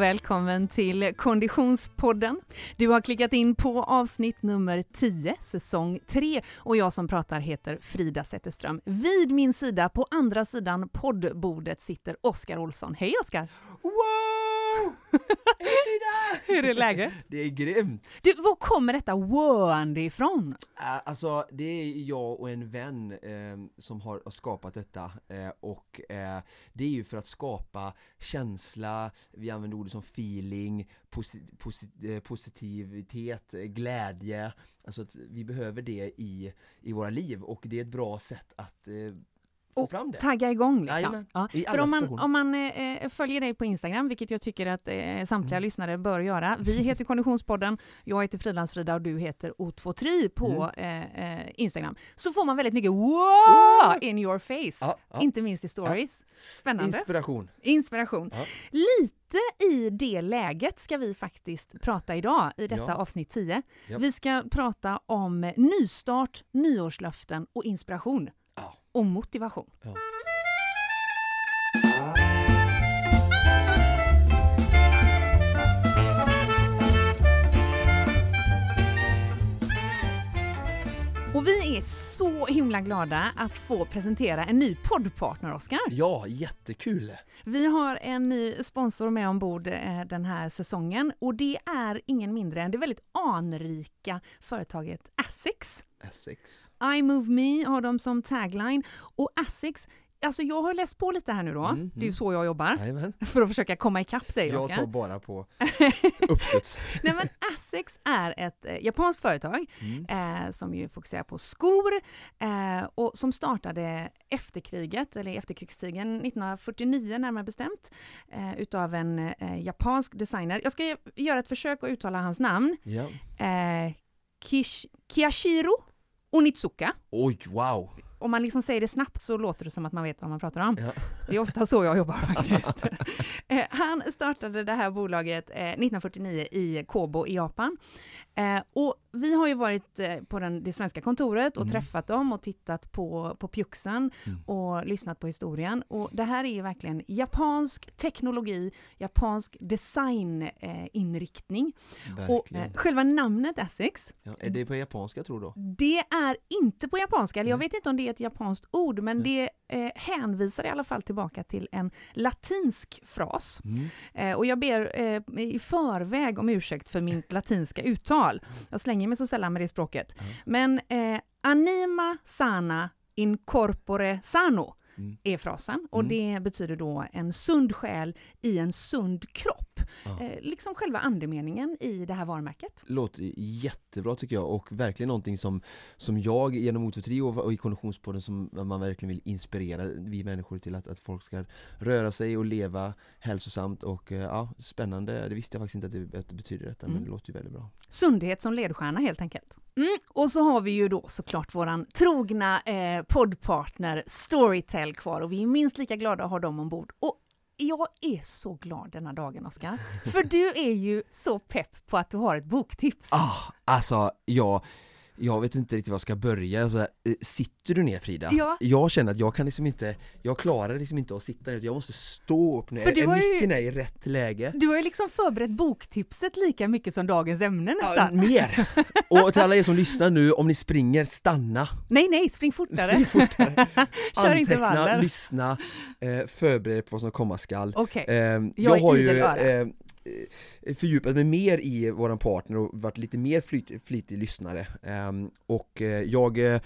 och välkommen till Konditionspodden. Du har klickat in på avsnitt nummer 10, säsong 3 och jag som pratar heter Frida Zetterström. Vid min sida, på andra sidan poddbordet, sitter Oskar Olsson. Hej Oskar! Wow! Hur är läget? Det är grymt! Du, var kommer detta woande ifrån? Alltså, det är jag och en vän eh, som har skapat detta eh, och eh, det är ju för att skapa känsla, vi använder ord som feeling, posi posi eh, positivitet, glädje, alltså att vi behöver det i, i våra liv och det är ett bra sätt att eh, få och fram det. tagga igång liksom. Ja. i För om man, om man eh, följer dig på Instagram, vilket jag tycker att eh, samtliga Mm. lyssnare bör göra. Vi heter Konditionspodden, jag heter Frilansfrida och du heter O23 på Mm. eh, eh, Instagram. Så får man väldigt mycket wow in your face, Ja, ja. inte minst i stories. Spännande. Inspiration. Inspiration. Ja. Lite i det läget ska vi faktiskt prata idag i detta Ja. avsnitt 10. Ja. Vi ska prata om nystart, nyårslöften och inspiration. Och motivation. Ja. Och vi är så himla glada att få presentera en ny poddpartner, Oskar. Ja, jättekul! Vi har en ny sponsor med ombord eh, den här säsongen och det är ingen mindre än det väldigt anrika företaget Asics. Essex. I move me har de som tagline och Asics Alltså jag har läst på lite här nu då, Mm, det är ju mm. så jag jobbar, Jajamän. för att försöka komma ikapp dig Jag tar bara på uppstuds. Nej men Asics är ett eh, japanskt företag Mm. eh, som ju fokuserar på skor eh, och som startade efter kriget, eller efterkrigstiden 1949 närmare bestämt, eh, utav en eh, japansk designer. Jag ska göra ett försök att uttala hans namn. Ja. Eh, Kish, Kiyashiro Onitsuka. Oj, wow! Om man liksom säger det snabbt så låter det som att man vet vad man pratar om. Ja. Det är ofta så jag jobbar faktiskt. Eh, Han startade det här bolaget eh, 1949 i Kobo i Japan. Eh, Och vi har ju varit eh, på den, det svenska kontoret och Mm. träffat dem och tittat på, på pjuxen Mm. och lyssnat på historien. Och det här är ju verkligen japansk teknologi, japansk designinriktning. Och Verkligen. eh, själva namnet Essex, Ja, är det på japanska tror du det är inte på japanska, eller jag Nej. vet inte om det är ett japanskt ord, men det eh, hänvisar i alla fall tillbaka till en latinsk fras. Mm. Eh, och jag ber eh, i förväg om ursäkt för min latinska uttal. Jag slänger mig så sällan med det språket. Ja. Men eh, anima sana in corpore sano Mm. är frasen och Mm. det betyder då en sund själ i en sund kropp. Ja. Eh, liksom själva andemeningen i det här varumärket. Låter jättebra tycker jag och verkligen någonting som, som jag genom Motor3 och, och i Konditionspodden som man verkligen vill inspirera vi människor till att, att folk ska röra sig och leva hälsosamt och eh, ja, spännande. Det visste jag faktiskt inte att det, att det betyder detta Mm. men det låter ju väldigt bra. Sundhet som ledstjärna helt enkelt. Mm. Och så har vi ju då såklart våran trogna eh, poddpartner Storytel kvar och vi är minst lika glada att ha dem ombord. Och jag är så glad denna dagen Oskar, för du är ju så pepp på att du har ett boktips. Ah, alltså jag, jag vet inte riktigt var jag ska börja. Så här, eh, sitter du ner Frida? Ja. Jag känner att jag kan liksom inte, jag klarar liksom inte att sitta ner, jag måste stå upp nu. För du Är har ju- micken är i rätt läge? Du har ju liksom förberett boktipset lika mycket som dagens ämne Ja, nästan. mer! Och till alla er som lyssnar nu, om ni springer, stanna! Nej, nej, spring fortare. Spring fortare! Kör Anteckna, lyssna, eh, förbered er på vad som komma skall. Okej, Eh, Jag jag har ju eh, fördjupat mig mer i våran partner och varit lite mer flyt, flitig lyssnare. Ehm, och eh, jag eh,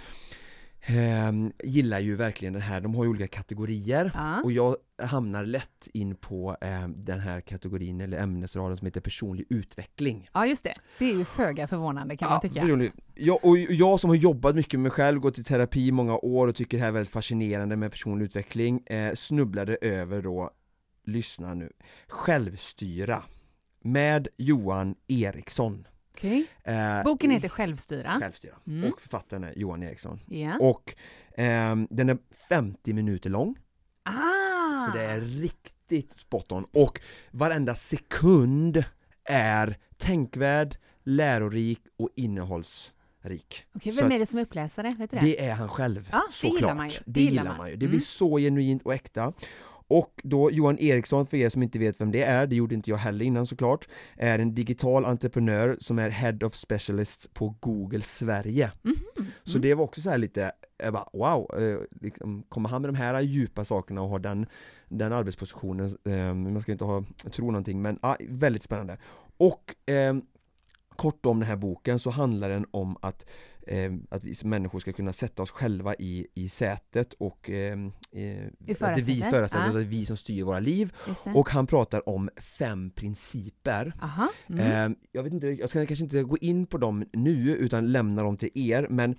ehm, gillar ju verkligen den här, de har ju olika kategorier. ja. Och jag hamnar lätt in på eh, den här kategorin eller ämnesraden som heter personlig utveckling. ja, just det. Det är ju föga förvånande kan man tycka. personlig- Jag, och jag som har jobbat mycket med mig själv, gått i terapi i många år och tycker det här är väldigt fascinerande med personlig utveckling, eh, snubblade över då, lyssna nu, Självstyra med Johan Eriksson. Okej. Eh, Boken heter Självstyra. Självstyra Mm. och författaren är Johan Eriksson. Ja. Och ehm, den är 50 minuter lång, Ah! så det är riktigt spot on. Och varenda sekund är tänkvärd, lärorik och innehållsrik. Okej, vem är det som är uppläsare? Vet du det? Det är han själv, det såklart. gillar man ju. Det gillar man ju. Det blir Mm. så genuint och äkta. Och då Johan Eriksson, för er som inte vet vem det är, det gjorde inte jag heller innan såklart, är en digital entreprenör som är Head of Specialists på Google Sverige. Mhm. Så det var också så här lite, jag bara, wow, eh, liksom, kommer han med de här djupa sakerna och har den, den arbetspositionen, eh, man ska inte ha, tro någonting, men ah, väldigt spännande. Och eh, kort om den här boken så handlar den om att eh, att vi som människor ska kunna sätta oss själva i, i sätet och eh, eh, att det är vi förarsätet, ja. att det är vi som styr våra liv. Och han pratar om fem principer. Mm. Eh, Jag vet inte, jag ska kanske inte gå in på dem nu utan lämna dem till er men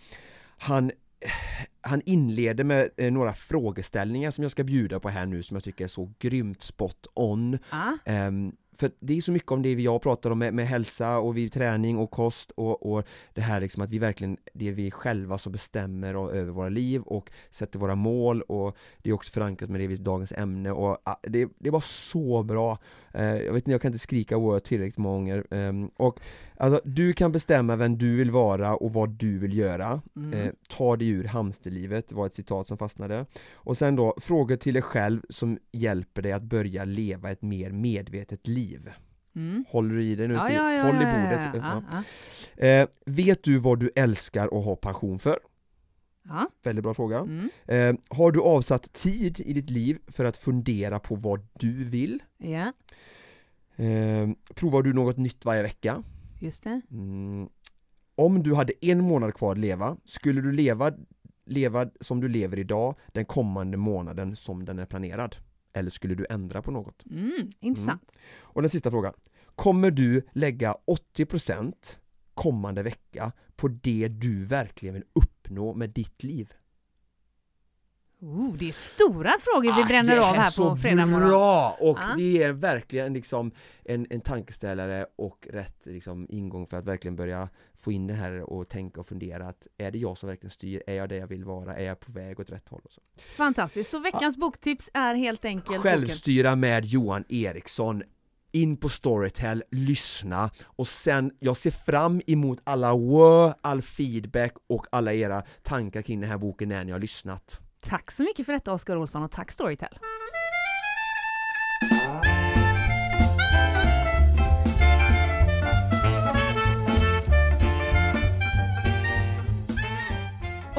han han inleder med eh, några frågeställningar som jag ska bjuda på här nu som jag tycker är så grymt spot on. Ah. Ehm, för det är så mycket om det vi jag pratar om med, med hälsa och vid träning och kost och, och det här liksom att vi verkligen, det är vi själva som bestämmer o- över våra liv och sätter våra mål och det är också förankrat med det dagens ämne och ah, det, det var så bra. Eh, jag vet inte, jag kan inte skrika word tillräckligt många gånger. Ehm, och alltså, du kan bestämma vem du vill vara och vad du vill göra. Mm. Eh, ta dig ur hamsterlivet, var ett citat som fastnade. Och sen då, frågor till dig själv som hjälper dig att börja leva ett mer medvetet liv. Mm. Håller du i dig nu? Ja, ja, ja, Håll i bordet. Eh, vet du vad du älskar och har passion för? Ja. Väldigt bra fråga. Mm. Eh, har du avsatt tid i ditt liv för att fundera på vad du vill? ja, Eh, provar du något nytt varje vecka? just det. Mm. Om du hade en månad kvar att leva, skulle du leva, leva som du lever idag den kommande månaden som den är planerad? Eller skulle du ändra på något? Mm. Intressant. Och den sista frågan. Kommer du lägga 80% kommande vecka på det du verkligen vill uppnå med ditt liv? Oh, det är stora frågor vi Ah, bränner av är här på fredag morgon. bra! Och Ja. det är verkligen liksom en, en tankeställare och rätt liksom ingång för att verkligen börja få in det här och tänka och fundera att är det jag som verkligen styr? Är jag det jag vill vara? Är jag på väg åt rätt håll? Och så. Fantastiskt. Så veckans boktips är helt enkelt boken. Självstyra med Johan Eriksson in på Storytel, lyssna och sen, jag ser fram emot alla wow, all feedback och alla era tankar kring den här boken när ni har lyssnat. Tack så mycket för detta Oskar Olsson och tack Storytel.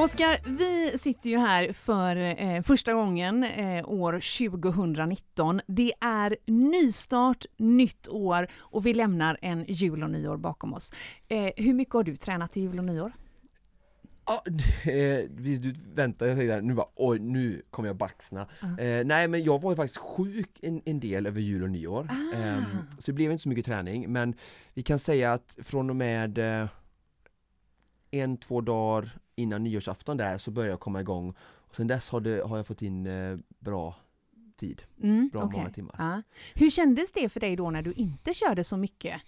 Oskar, vi sitter ju här för eh, första gången eh, år 2019. Det är nystart, nytt år och vi lämnar en jul och nyår bakom oss. Eh, hur mycket har du tränat i jul och nyår? Ja, eh, vi- du väntar, jag säger nu bara oj, nu kommer jag baxna. Ja. Eh, nej men jag var ju faktiskt sjuk en, en del över jul och nyår. Ah. Ehm, så det blev inte så mycket träning, men vi kan säga att från och med eh, en, två dagar innan nyårsafton där så började jag komma igång. Och sen dess har, det, har jag fått in eh, bra tid. Mm, Bra okej. många timmar. Ja. Hur kändes det för dig då när du inte körde så mycket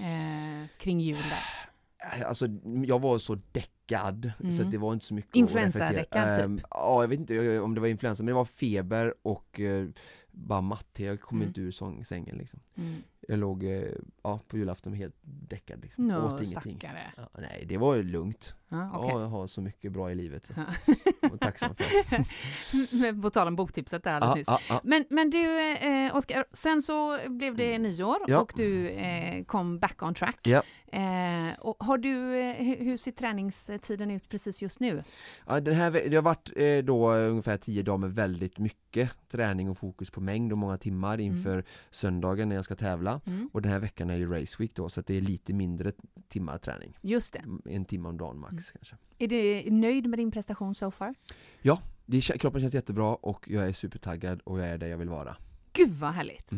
eh, kring jul där? Eh, Alltså jag var så däckad så Mm. att det var inte så mycket Influensadäckad, typ? Ehm, Ja, jag vet inte eh, om det var influensa men det var feber och eh, bara matte, jag kom Mm. inte ur sång, sängen liksom. Mm. Jag låg eh, ja, på julafton helt däckad liksom, Nå, åt ingenting. stackare. Ja, nej, det var ju lugnt. Ja, okej. Ja, jag har så mycket bra i livet. Så. Ja. Och tacksam för. Men På tal om boktipset där alldeles Ja, nyss. Men, men du, eh, Oskar, sen så blev det nyår Ja. och du eh, kom back on track. Ja. Eh, och har du, eh, hur, hur ser träningstiden ut precis just nu? Ja, den här, det har varit eh, då ungefär 10 dagar med väldigt mycket träning och fokus på mängd och många timmar inför söndagen när jag ska tävla. Mm. Och den här veckan är ju race week då så det är lite mindre timmar träning. Just det. Mm, En timme om dagen max Mm. kanske. Är du nöjd med din prestation so far? Det, kä- kroppen känns jättebra och jag är supertaggad och jag är där jag vill vara. Gud vad härligt!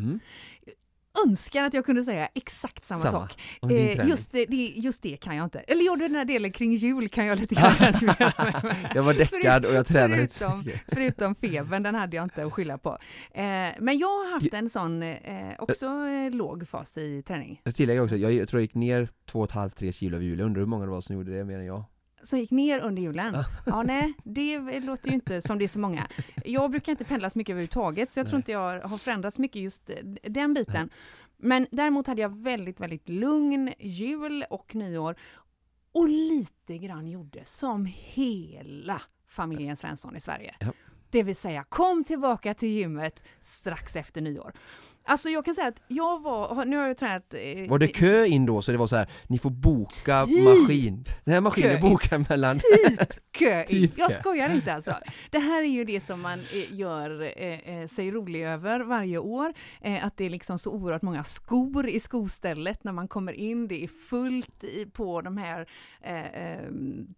Önskar att jag kunde säga exakt samma, Samma. sak. Eh, just, det, det, just det kan jag inte. Eller jo, den här delen kring jul kan jag lite grann. Jag var däckad och jag tränade förutom-. Förutom febern, den hade jag inte att skylla på. Eh, men jag har haft en sån, eh, också eh, låg fas i träning. Jag tillägger också, jag, jag tror jag gick ner 2,5-3 kilo över jul. Jag undrar hur många det var som gjorde det mer än jag. Som gick ner under julen. Ja, nej, det låter ju inte som det är så många. Jag brukar inte pendla så mycket överhuvudtaget, så jag tror Nej. inte jag har förändrats mycket just den biten. Men däremot hade jag väldigt, väldigt lugn jul och nyår. Och lite grann gjorde som hela familjen Svensson i Sverige. Ja. Det vill säga, kom tillbaka till gymmet strax efter nyår. Alltså jag kan säga att jag var, nu har jag tränat... Eh, Var det kö in då så det var så här, ni får boka Typ maskin? Den här maskinen bokar mellan... Typ kö in. Typ Jag skojar inte alltså. Det här är ju det som man eh, gör eh, eh, sig rolig över varje år. Eh, att det är liksom så oerhört många skor i skostället när man kommer in. Det är fullt i, på de här eh, eh,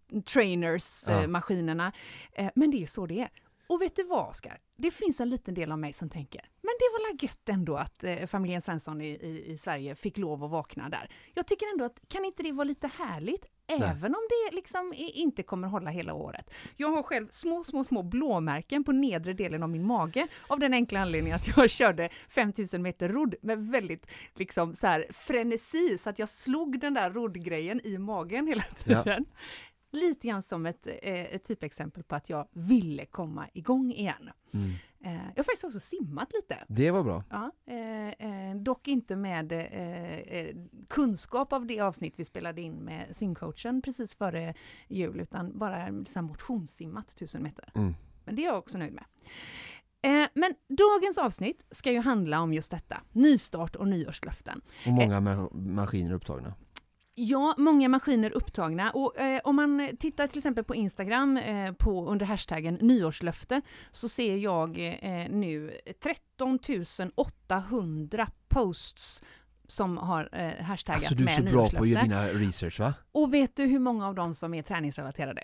Ja. trainers-maskinerna. Eh, men det är så det är. Och vet du vad Oskar? Det finns en liten del av mig som tänker, men det var la gött ändå att eh, familjen Svensson i, i, i Sverige fick lov att vakna där. Jag tycker ändå att, kan inte det vara lite härligt? Även om det liksom inte kommer hålla hela året. Jag har själv små, små, små blåmärken på nedre delen av min mage av den enkla anledningen att jag körde 5000 meter rodd med väldigt liksom så här frenesi så att jag slog den där roddgrejen i magen hela Ja. Lite grann som ett, eh, ett typexempel på att jag ville komma igång igen. Mm. Eh, jag har faktiskt också simmat lite. Det var bra. Ja, eh, eh, dock inte med eh, kunskap av det avsnitt vi spelade in med simcoachen precis före jul, utan bara så motionssimmat 1000 meter. Mm. Men det är jag också nöjd med. Eh, men dagens avsnitt ska ju handla om just detta, nystart och nyårslöften. Och många ma- maskiner upptagna. Ja, många maskiner upptagna och eh, om man tittar till exempel på Instagram eh, på, under hashtaggen nyårslöfte så ser jag eh, nu 13 800 posts som har eh, hashtaggat Alltså du är med så bra på att göra nyårslöfte. dina research va? Och vet du hur många av dem som är träningsrelaterade?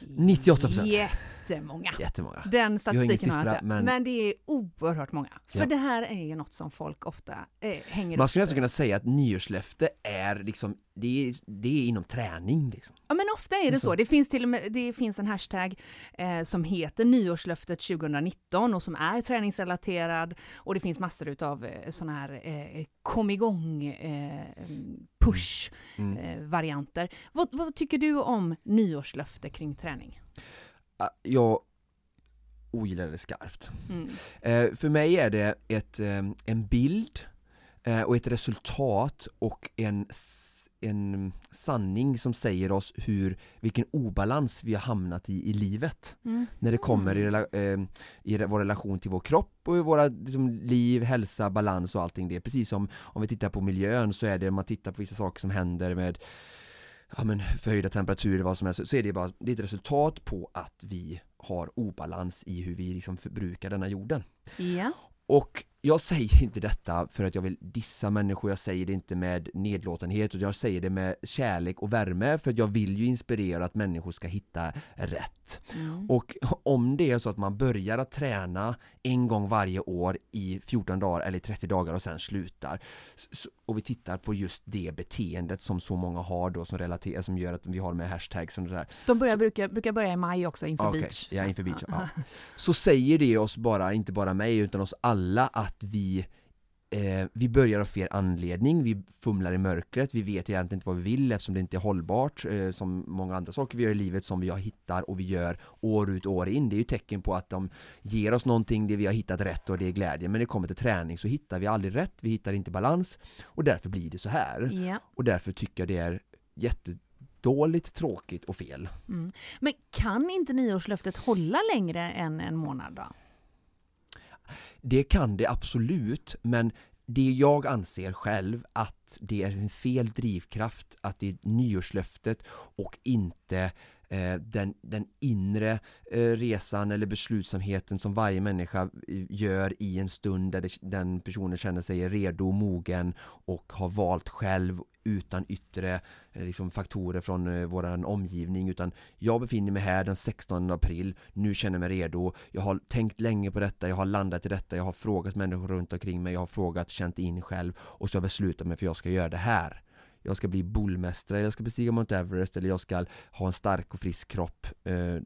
98%. Jättemånga. Jättemånga. Den har statistiken har jag inte. men- Men... det är oerhört många. För Ja. det här är ju något som folk ofta eh, hänger Man skulle nästan kunna säga att nyårslöfte är liksom, det är, det är inom träning liksom. Ja men ofta är det Så. så. Det finns till och med det finns en hashtag eh, som heter nyårslöftet 2019 och som är träningsrelaterad och det finns massor utav eh, sådana här eh, kom igång eh, push Mm. eh, varianter. Vad, vad tycker du om nyårslöfte kring träning? Ah, Jag ogillar det skarpt. Mm. Eh, för mig är det ett, eh, en bild eh, och ett resultat och en, en sanning som säger oss hur, vilken obalans vi har hamnat i i livet. Mm. När det kommer i, i vår relation till vår kropp och i våra liksom, liv, hälsa, balans och allting det. Precis som om vi tittar på miljön så är det, om man tittar på vissa saker som händer med ja, men förhöjda temperaturer, vad som helst, så är det bara det är ett resultat på att vi har obalans i hur vi liksom förbrukar denna jorden. Ja. Och jag säger inte detta för att jag vill dissa människor, jag säger det inte med nedlåtenhet, utan jag säger det med kärlek och värme för att jag vill ju inspirera att människor ska hitta rätt. Mm. Och om det är så att man börjar att träna en gång varje år i 14 dagar eller 30 dagar och sen slutar och vi tittar på just det beteendet som så många har då som relaterar, som gör att vi har med hashtags och sådär De börjar, brukar, brukar börja i maj också inför Okej, beach. ja, Så- inför beach, ja. så säger det oss bara, inte bara mig utan oss alla att vi eh, vi börjar av fel anledning, vi fumlar i mörkret, vi vet egentligen inte vad vi vill eftersom det inte är hållbart eh, som många andra saker vi gör i livet som vi har hittar och vi gör år ut och år in. Det är ju tecken på att de ger oss någonting, det vi har hittat rätt och det är glädje. Men när det kommer till träning så hittar vi aldrig rätt, vi hittar inte balans och därför blir det så här. Ja. Och därför tycker jag det är jättedåligt, tråkigt och fel. Mm. Men kan inte nyårslöftet hålla längre än en månad då? Det kan det absolut, men det jag anser själv att det är en fel drivkraft att det är nyårslöftet och inte eh, Eh, den, den inre eh, resan eller beslutsamheten som varje människa eh, gör i en stund där det, den personen känner sig redo, mogen och har valt själv utan yttre eh, liksom, faktorer från eh, vår omgivning. Utan jag befinner mig här den 16 april, nu känner jag mig redo, jag har tänkt länge på detta, jag har landat i detta, jag har frågat människor runt omkring mig, jag har frågat, känt in själv och så har jag beslutat mig för jag ska göra det här. Jag ska bli bullmästare, jag ska bestiga Mount Everest eller jag ska ha en stark och frisk kropp eh,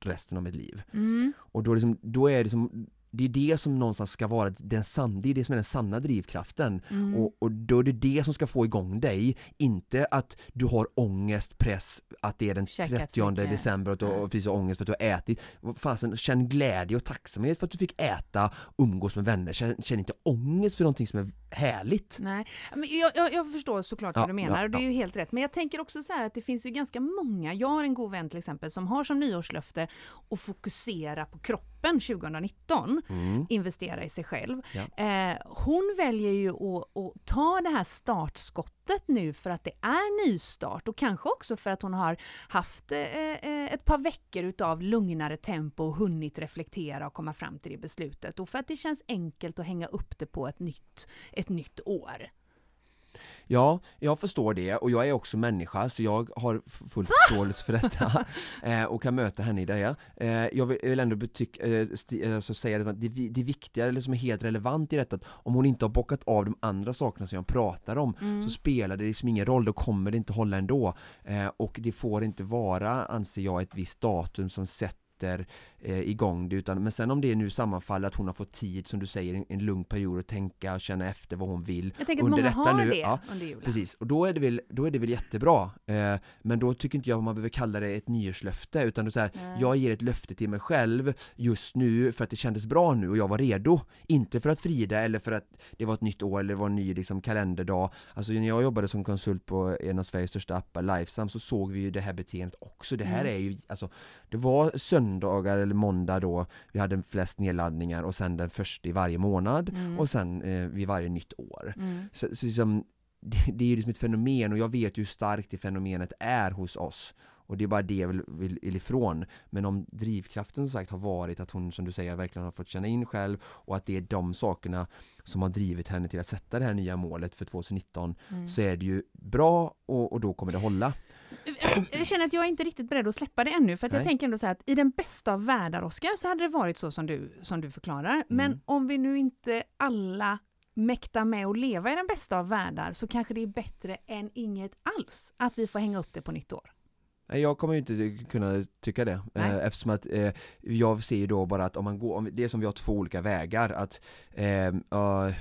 resten av mitt liv. Mm. Och då, liksom, då är det som det är det som någonstans ska vara den sanna, det är det som är den sanna drivkraften. Mm. Och, och då är det det som ska få igång dig, inte att du har ångest, press, att det är den Käkat 30 mycket. december och du har precis ångest för att du har ätit. Fasen, känn glädje och tacksamhet för att du fick äta, umgås med vänner. Känn, känn inte ångest för någonting som är härligt. Nej, men jag, jag, jag förstår såklart Ja, vad du menar ja, och det är ju helt rätt. Men jag tänker också så här att det finns ju ganska många, jag har en god vän till exempel som har som nyårslöfte att fokusera på kroppen toppen 2019, Mm. investera i sig själv. Ja. Eh, hon väljer ju att, att ta det här startskottet nu för att det är nystart och kanske också för att hon har haft eh, eh, ett par veckor utav lugnare tempo och hunnit reflektera och komma fram till det beslutet och för att det känns enkelt att hänga upp det på ett nytt, ett nytt år. Ja, jag förstår det och jag är också människa så jag har full förståelse för detta eh, och kan möta henne i det. Eh, jag vill, jag vill ändå betyck, eh, sti, alltså säga att det, det viktiga, eller som är helt relevant i detta, att om hon inte har bockat av de andra sakerna som jag pratar om Mm. så spelar det liksom ingen roll, då kommer det inte hålla ändå. Eh, och det får inte vara, anser jag, ett visst datum som sätter eh, igång det utan, men sen om det nu sammanfaller att hon har fått tid som du säger, en, en lugn period att tänka och känna efter vad hon vill Jag tänker att många har nu, det ja, under julen. Precis, och då är det väl, då är det väl jättebra. Eh, men då tycker inte jag man behöver kalla det ett nyårslöfte utan då så här, jag ger ett löfte till mig själv just nu för att det kändes bra nu och jag var redo. Inte för att Frida eller för att det var ett nytt år eller det var en ny liksom, kalenderdag. Alltså när jag jobbade som konsult på en av Sveriges största appar, Lifesum, så såg vi ju det här beteendet också. Det här Mm. är ju, alltså, det var söndagar eller måndag då vi hade flest nedladdningar och sen den första i varje månad Mm. och sen eh, vid varje nytt år. Mm. Så, så liksom, det, det är ju liksom ett fenomen och jag vet ju hur starkt det fenomenet är hos oss. Och det är bara det jag vill, vill, vill ifrån. Men om drivkraften som sagt har varit att hon som du säger verkligen har fått känna in själv och att det är de sakerna som har drivit henne till att sätta det här nya målet för 2019 Mm. så är det ju bra och, och då kommer det hålla. Jag känner att jag är inte riktigt beredd att släppa det ännu, för att jag Nej. tänker ändå så här att i den bästa av världar, Oskar, så hade det varit så som du, som du förklarar. Men Mm. om vi nu inte alla mäktar med att leva i den bästa av världar så kanske det är bättre än inget alls att vi får hänga upp det på nytt år. Nej, Jag kommer ju inte kunna tycka det Nej. eh, eftersom att eh, jag ser ju då bara att om man går, om, det är som vi har två olika vägar att eh, ja,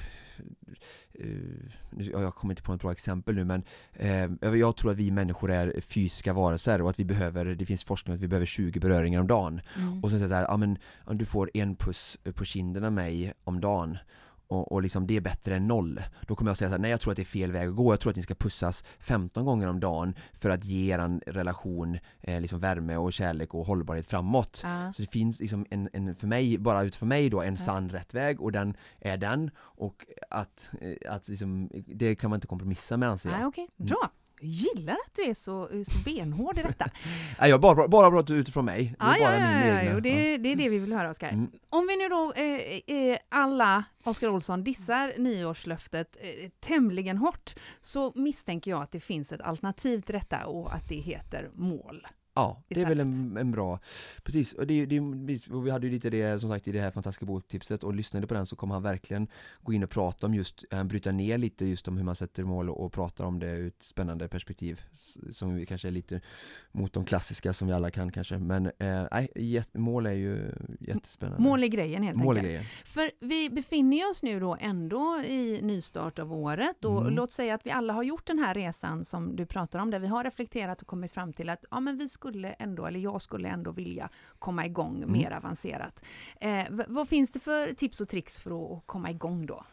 jag kommer inte på ett bra exempel nu men eh, jag- tror att vi människor är fysiska varelser och att vi behöver, det finns forskning att vi behöver 20 beröringar om dagen Mm. och så säger så här, ja men om du får en puss på kinden av mig om dagen och, och liksom det är bättre än noll. Då kommer jag säga så här, nej jag tror att det är fel väg att gå. Jag tror att ni ska pussas 15 gånger om dagen för att ge er relation eh, liksom värme och kärlek och hållbarhet framåt. Ja. Så det finns liksom en, en för mig, bara utifrån mig då, en Ja. sann rätt väg och den är den och att, eh, att liksom, det kan man inte kompromissa med anser jag. Nej, okej. Mm. Bra. Jag gillar att du är så, så benhård i detta. Nej, jag bara, bara pratar utifrån mig. Det är bara ja, min ja, egna. jo, det, det är det vi vill höra, Oskar. Mm. Om vi nu då, eh, eh, alla, Oskar Olsson, dissar nyårslöftet eh, tämligen hårt, så misstänker jag att det finns ett alternativ till detta och att det heter mål. Ja, det är väl en, en bra, precis, och, det, det, och vi hade ju lite det som sagt i det här fantastiska boktipset och lyssnade på den så kommer han verkligen gå in och prata om just, eh, bryta ner lite just om hur man sätter mål och, och pratar om det ur ett spännande perspektiv som vi kanske är lite mot de klassiska som vi alla kan kanske, men eh, nej, jät- mål är ju jättespännande. Mål är grejen helt Mål är enkelt. grejen. För vi befinner oss nu då ändå i nystart av året och Mm. låt säga att vi alla har gjort den här resan som du pratar om, där vi har reflekterat och kommit fram till att ja, men vi skulle ändå, eller jag skulle ändå vilja komma igång Mm. mer avancerat. Eh, vad finns det för tips och tricks för att, komma igång då?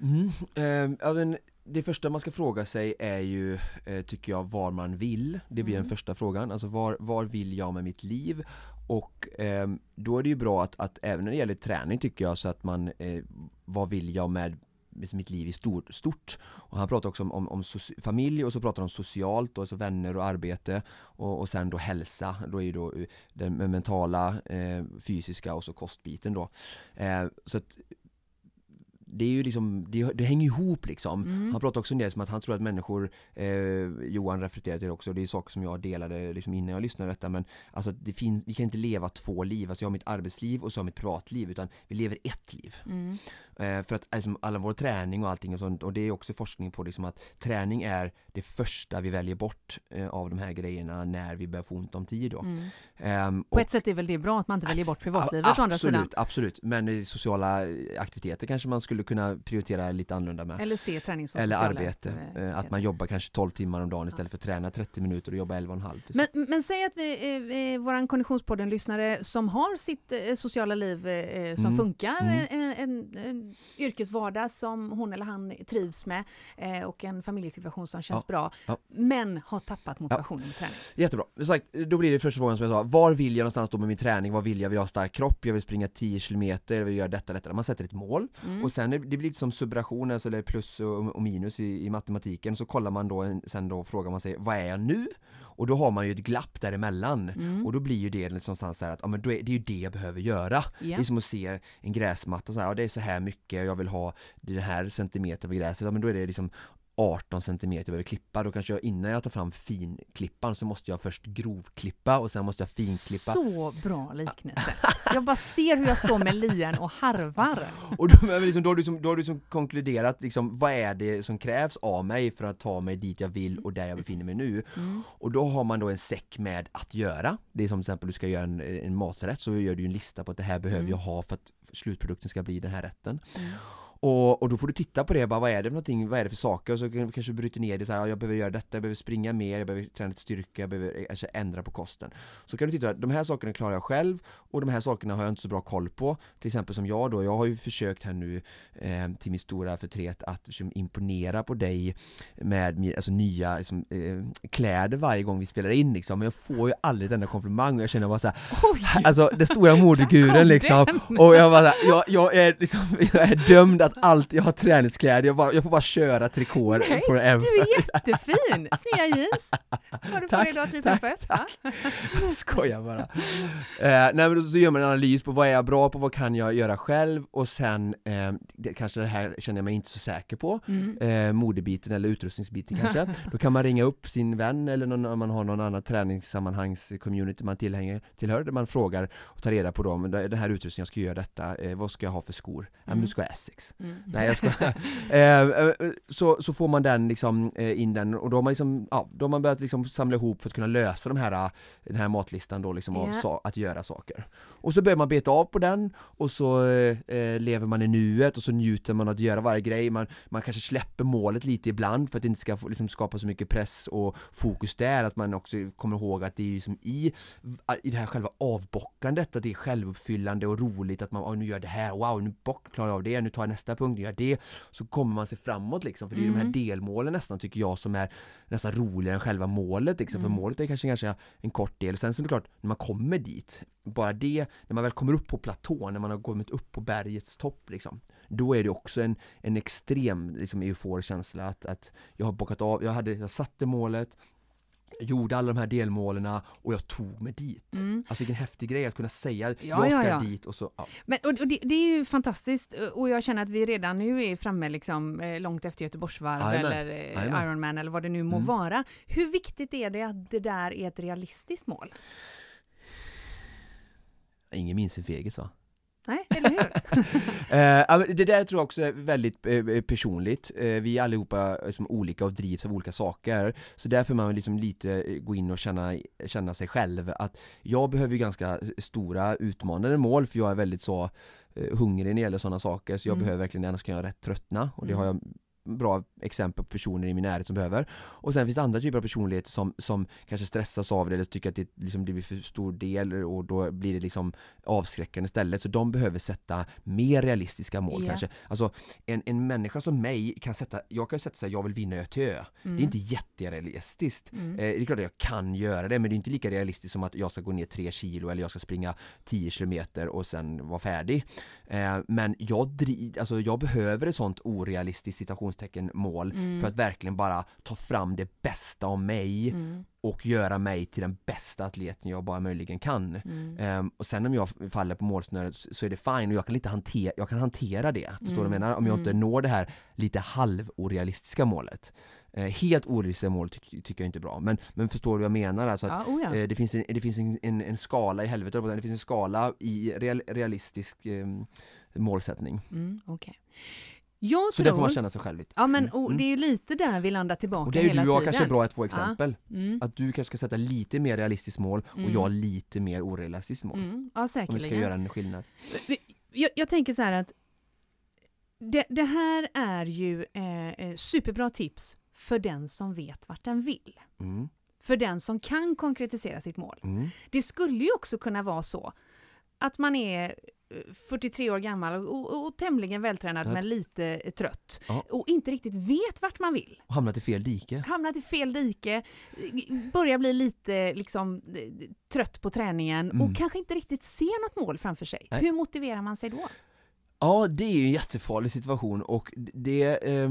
Mm. Eh, det första man ska fråga sig är ju, eh, tycker jag, var man vill. Det blir Mm. den första frågan. Alltså var, var vill jag med mitt liv? Och ehm, då är det ju bra att, att även när det gäller träning tycker jag så att man, eh, vad vill jag med Liksom mitt liv i stort, stort. Och han pratar också om, om, om familj och så pratar han om socialt, då, alltså vänner och arbete och, och sen då hälsa, då är ju då eh, den mentala, eh, fysiska och så kostbiten då. Eh, så att det är ju liksom, det, det hänger ihop liksom. Mm. Han pratar också om det som att han tror att människor, eh, Johan reflekterar till det också, det är saker som jag delade liksom innan jag lyssnade på detta men alltså det finns, vi kan inte leva två liv, alltså jag har mitt arbetsliv och så har jag mitt privatliv utan vi lever ett liv. Mm. Eh, för att liksom, alla vår träning och allting och sånt och det är också forskning på liksom att träning är det första vi väljer bort eh, av de här grejerna när vi börjar få ont om tid då. Mm. Ehm, På ett sätt är väl det bra att man inte väljer bort privatlivet å andra sidan. Absolut, absolut. Men sociala aktiviteter kanske man skulle skulle kunna prioritera lite annorlunda med. Eller se träning som Eller arbete, aktiv- eh, att man jobbar kanske 12 timmar om dagen istället för att träna 30 minuter och jobba 11,5. Men, men säg att vi, eh, eh, våran Konditionspodden-lyssnare som har sitt eh, sociala liv eh, som Mm. funkar, Mm. eh, en, en, en yrkesvardag som hon eller han trivs med eh, och en familjesituation som känns bra, Ja. men har tappat motivationen med träning. Jättebra, sagt, då blir det första frågan som jag sa, var vill jag någonstans då med min träning? Vad vill jag? Vill jag ha stark kropp? Jag vill springa 10 km, jag vill göra detta, detta. Man sätter ett mål Mm. och sen är, det blir lite som subtraktion, alltså det är plus och, och minus i, i matematiken. Så kollar man då, en, sen då frågar man sig, vad är jag nu? Och då har man ju ett glapp däremellan. Mm. Och då blir ju det liksom så här att, ja men är, det är ju det jag behöver göra. Det Ja. är som att se en gräsmatta så här, ja det är så här mycket, jag vill ha den här centimeter på gräset, ja men då är det liksom 18 centimeter jag behöver klippa, då kanske jag innan jag tar fram finklippan så måste jag först grovklippa och sen måste jag finklippa Så bra liknelse. Jag bara ser hur jag står med lien och harvar. Och då, liksom, då har du, som, då har du som konkluderat liksom, vad är det som krävs av mig för att ta mig dit jag vill och där jag befinner mig nu. Mm. Och då har man då en säck med att göra. Det är som till exempel du ska göra en, en maträtt så gör du en lista på att det här behöver Mm. jag ha för att slutprodukten ska bli den här rätten. Mm. Och, och då får du titta på det, bara, vad är det för någonting, vad är det för saker? Och så kan- kanske du bryter ner det så här, ja, jag behöver göra detta, jag behöver springa mer, jag behöver träna lite styrka, jag behöver kanske ändra på kosten. Så kan du titta, de här sakerna klarar jag själv och de här sakerna har jag inte så bra koll på. Till exempel som jag då, jag har ju försökt här nu eh, till min stora förtret att liksom, imponera på dig med alltså, nya liksom, eh, kläder varje gång vi spelar in liksom. Men jag får ju aldrig denna komplimang och jag känner bara så här, Oj, alltså den stora kom modeguren liksom den. och jag bara, jag, jag, är liksom, jag är dömd att allt, jag har träningskläder, jag, bara, jag får bara köra trikåer Nej, en du är jättefin! Snygga jeans. Har du på Tack, dig idag till tack, exempel? Ja. Skojar bara. Eh, nej men så gör man en analys på vad är jag bra på, vad kan jag göra själv och sen eh, det, kanske det här känner jag mig inte så säker på. Mm. Eh, modebiten eller utrustningsbiten kanske. Då kan man ringa upp sin vän eller någon, om man har någon annan träningssammanhangs-community man tillhänger, tillhör, där man frågar och tar reda på dem, den här utrustningen, jag ska göra detta, eh, vad ska jag ha för skor? Ja men Mm. du ska ha Essex. Mm. Nej jag ska eh, eh, så, så får man den liksom eh, in den och då har man liksom, ja, då har man börjat liksom samla ihop för att kunna lösa de här, den här matlistan då liksom av Ja. sa, att göra saker. Och så börjar man beta av på den och så eh, lever man i nuet och så njuter man av att göra varje grej. Man, man kanske släpper målet lite ibland för att det inte ska få, liksom, skapa så mycket press och fokus där. Att man också kommer ihåg att det är ju som i, i det här själva avbockandet, att det är självuppfyllande och roligt att man, oh, nu gör jag det här, wow, nu bock, klarar jag av det, nu tar jag nästa punkt, nu gör det. Så kommer man sig framåt liksom, för det är ju de här Mm. delmålen nästan tycker jag som är nästan roligare än själva målet liksom, för Mm. målet är kanske ganska en kort del. Sen så är det klart, när man kommer dit, bara det, när man väl kommer upp på platån, när man har kommit upp på bergets topp liksom, då är det också en, en extrem liksom, euforisk känsla att, att jag har bockat av, jag, hade, jag satte målet, gjorde alla de här delmålen och jag tog mig dit. Mm. Alltså vilken häftig grej att kunna säga Ja, jag ska ja, ja. dit och så, ja. Men, och, och det, det är ju fantastiskt och jag känner att vi redan nu är framme liksom, eh, långt efter Göteborgsvarv Jajamän, eller eh, jajamän. Ironman eller vad det nu må Mm. vara. Hur viktigt är det att det där är ett realistiskt mål? Ingen minns sin fegis va? Nej, eller hur? Eh, det där tror jag också är väldigt eh, personligt. Eh, vi är allihopa liksom olika och drivs av olika saker. Så därför man liksom lite gå in och känna, känna sig själv. Att jag behöver ju ganska stora utmanande mål för jag är väldigt så hungrig när det gäller sådana saker. Så jag Mm. behöver verkligen, annars kan jag rätt tröttna. Och det Mm. har jag bra exempel på personer i min närhet som behöver. Och sen finns det andra typer av personligheter som, som kanske stressas av det eller tycker att det, liksom, blir för stor del och då blir det liksom avskräckande istället. Så de behöver sätta mer realistiska mål Ja. kanske. Alltså en, en människa som mig kan sätta, jag kan sätta sig jag vill vinna Ö till Ö. Mm. Det är inte jätterealistiskt. Mm. Eh, det är klart att jag kan göra det men det är inte lika realistiskt som att jag ska gå ner tre kilo eller jag ska springa 10 kilometer och sen vara färdig. Eh, men jag, dri- alltså jag behöver ett sånt orealistiskt citationstecken mål Mm. för att verkligen bara ta fram det bästa av mig Mm. och göra mig till den bästa atleten jag bara möjligen kan. Mm. Ehm, och sen om jag faller på målsnöret så är det fine och jag kan, lite hantera, jag kan hantera det. Förstår du vad jag Mm, menar? Om jag inte mm. når det här lite halvorealistiska målet. Eh, helt orealistiska mål ty- tycker jag inte är bra. Men, men förstår du vad jag menar? Alltså att, Ja, oh ja. eh, det finns, en, det finns en, en, en skala i helvetet, det finns en skala i real, realistisk eh, målsättning. Mm, okej. Jag Så där får tror... man känna sig själv lite. Ja, men Mm, och mm. det är ju lite där vi landar tillbaka Och det är ju hela du och jag tiden. kanske bra att få exempel. Mm. Att du kanske ska sätta lite mer realistiskt mål och Mm. jag lite mer orealistiskt mål. Mm. Ja, Om vi ska säkerligen. göra en skillnad. jag, jag tänker så här att Det, det här är ju eh, eh, superbra tips för den som vet vart den vill. Mm. För den som kan konkretisera sitt mål. Det skulle ju också kunna vara så att man är 43 år gammal och, och, och tämligen vältränad Ja. men lite eh, trött Ja. och inte riktigt vet vart man vill. Och hamnat i fel dike. Hamnat i fel dike, eh, börjar bli lite liksom, eh, trött på träningen Mm. och kanske inte riktigt ser något mål framför sig. Nej. Hur motiverar man sig då? Ja, det är ju en jättefarlig situation och det, eh,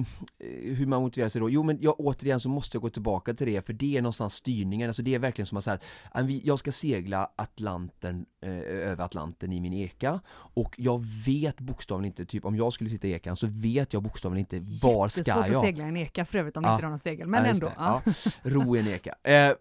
hur man motiverar sig då? Jo men jag, återigen så måste jag gå tillbaka till det för det är någonstans styrningen, alltså det är verkligen som att säga att vi- jag ska segla Atlanten, eh, över Atlanten i min eka och jag vet bokstavligen inte, typ om jag skulle sitta i ekan så vet jag bokstavligen inte var ska Jättesvårt att jag? segla en eka för övrigt om Ja. inte har någon segel, men Ja, ändå. det. Ja. Ro i en eka. Eh,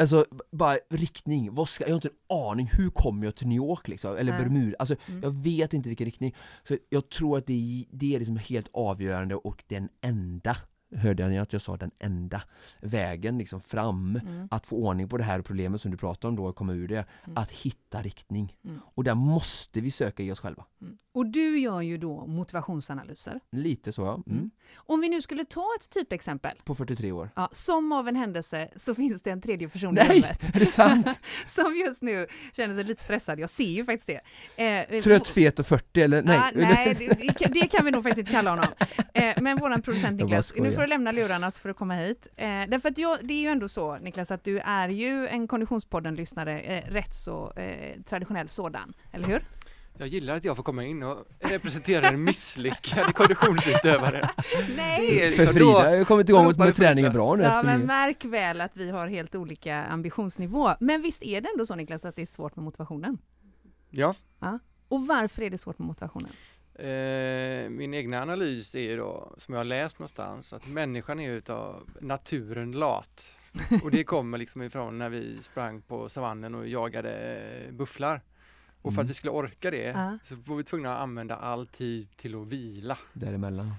alltså, bara riktning. Vad ska, jag har inte en aning. Hur kommer jag till New York liksom? Eller. Bermuda? Alltså, Mm. jag vet inte vilken riktning. Så jag tror att det, är- det är liksom helt avgörande och den enda, hörde ni att jag sa den enda vägen liksom fram Mm. att få ordning på det här problemet som du pratar om då, komma ur det, Mm. att hitta riktning. Mm. Och där måste vi söka i oss själva. Mm. Och du gör ju då motivationsanalyser. Lite så ja. Mm. Mm. Om vi nu skulle ta ett typexempel. På 43 år. Ja, som av en händelse så finns det en tredje person i Nej, rummet är det sant? som just nu känner sig lite stressad. Jag ser ju faktiskt det. Eh, Trött, fet och 40 eller? Nej. Ah, nej det, det, kan, vi nog faktiskt inte kalla honom. Eh, men våran producent Niklas, nu får du lämna lurarna så får du komma hit. Eh, därför att jag, det är ju ändå så Niklas att du är ju en Konditionspodden-lyssnare, eh, rätt så eh, traditionell sådan, eller hur? Jag gillar att jag får komma in och representera en misslyckad konditionsutövare. Det är För liksom- Frida har ju kommit igång med på träningen bra nu Ja, efter men märk väl att vi har helt olika ambitionsnivå. Men visst är det ändå så Niklas att det är svårt med motivationen? Ja. Och varför är det svårt med motivationen? Eh, min egna analys är ju då, som jag har läst någonstans, att människan är utav naturen lat. Och det kommer liksom ifrån när vi sprang på savannen och jagade bufflar. Och för Mm. att vi skulle orka det Ja. så var vi tvungna att använda all tid till att vila. Däremellan.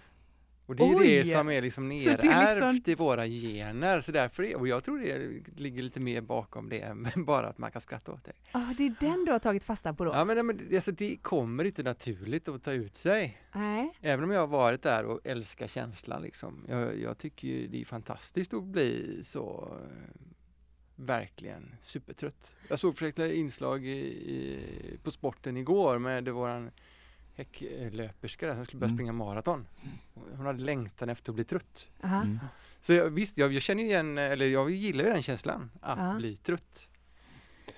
Och det är Oj! det som är liksom nerärvt liksom- i våra gener. Så därför är, och jag tror det ligger lite mer bakom det än bara att man kan skratta åt det. Ah, det är den du har tagit fasta på då? Ja men, men alltså, det kommer inte naturligt att ta ut sig. Nej. Även om jag har varit där och älskar känslan liksom. Jag, jag tycker ju det är fantastiskt att bli så eh, verkligen supertrött. Jag såg ett inslag i, i, på sporten igår med våran häcklöperska där som skulle börja Mm. springa maraton. Hon hade längtan efter att bli trött. Aha. Mm. Så jag, visst, jag, jag känner ju igen, eller jag gillar ju den känslan, att Ja. bli trött.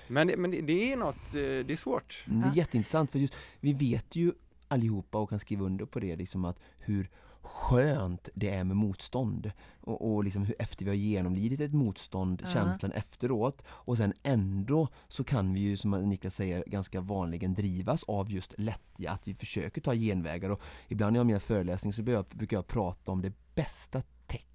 Men, det- men det, det är något, eh, det är svårt. Mm, Det är jätteintressant för just, vi vet ju allihopa och kan skriva under på det liksom att hur skönt det är med motstånd. Och, och liksom hur efter vi har genomlidit ett motstånd, Ja. känslan efteråt. Och sen ändå så kan vi ju som Niklas säger ganska vanligen drivas av just lättja, att vi försöker ta genvägar. Och ibland när jag har mina föreläsningar så brukar jag, brukar jag prata om det bästa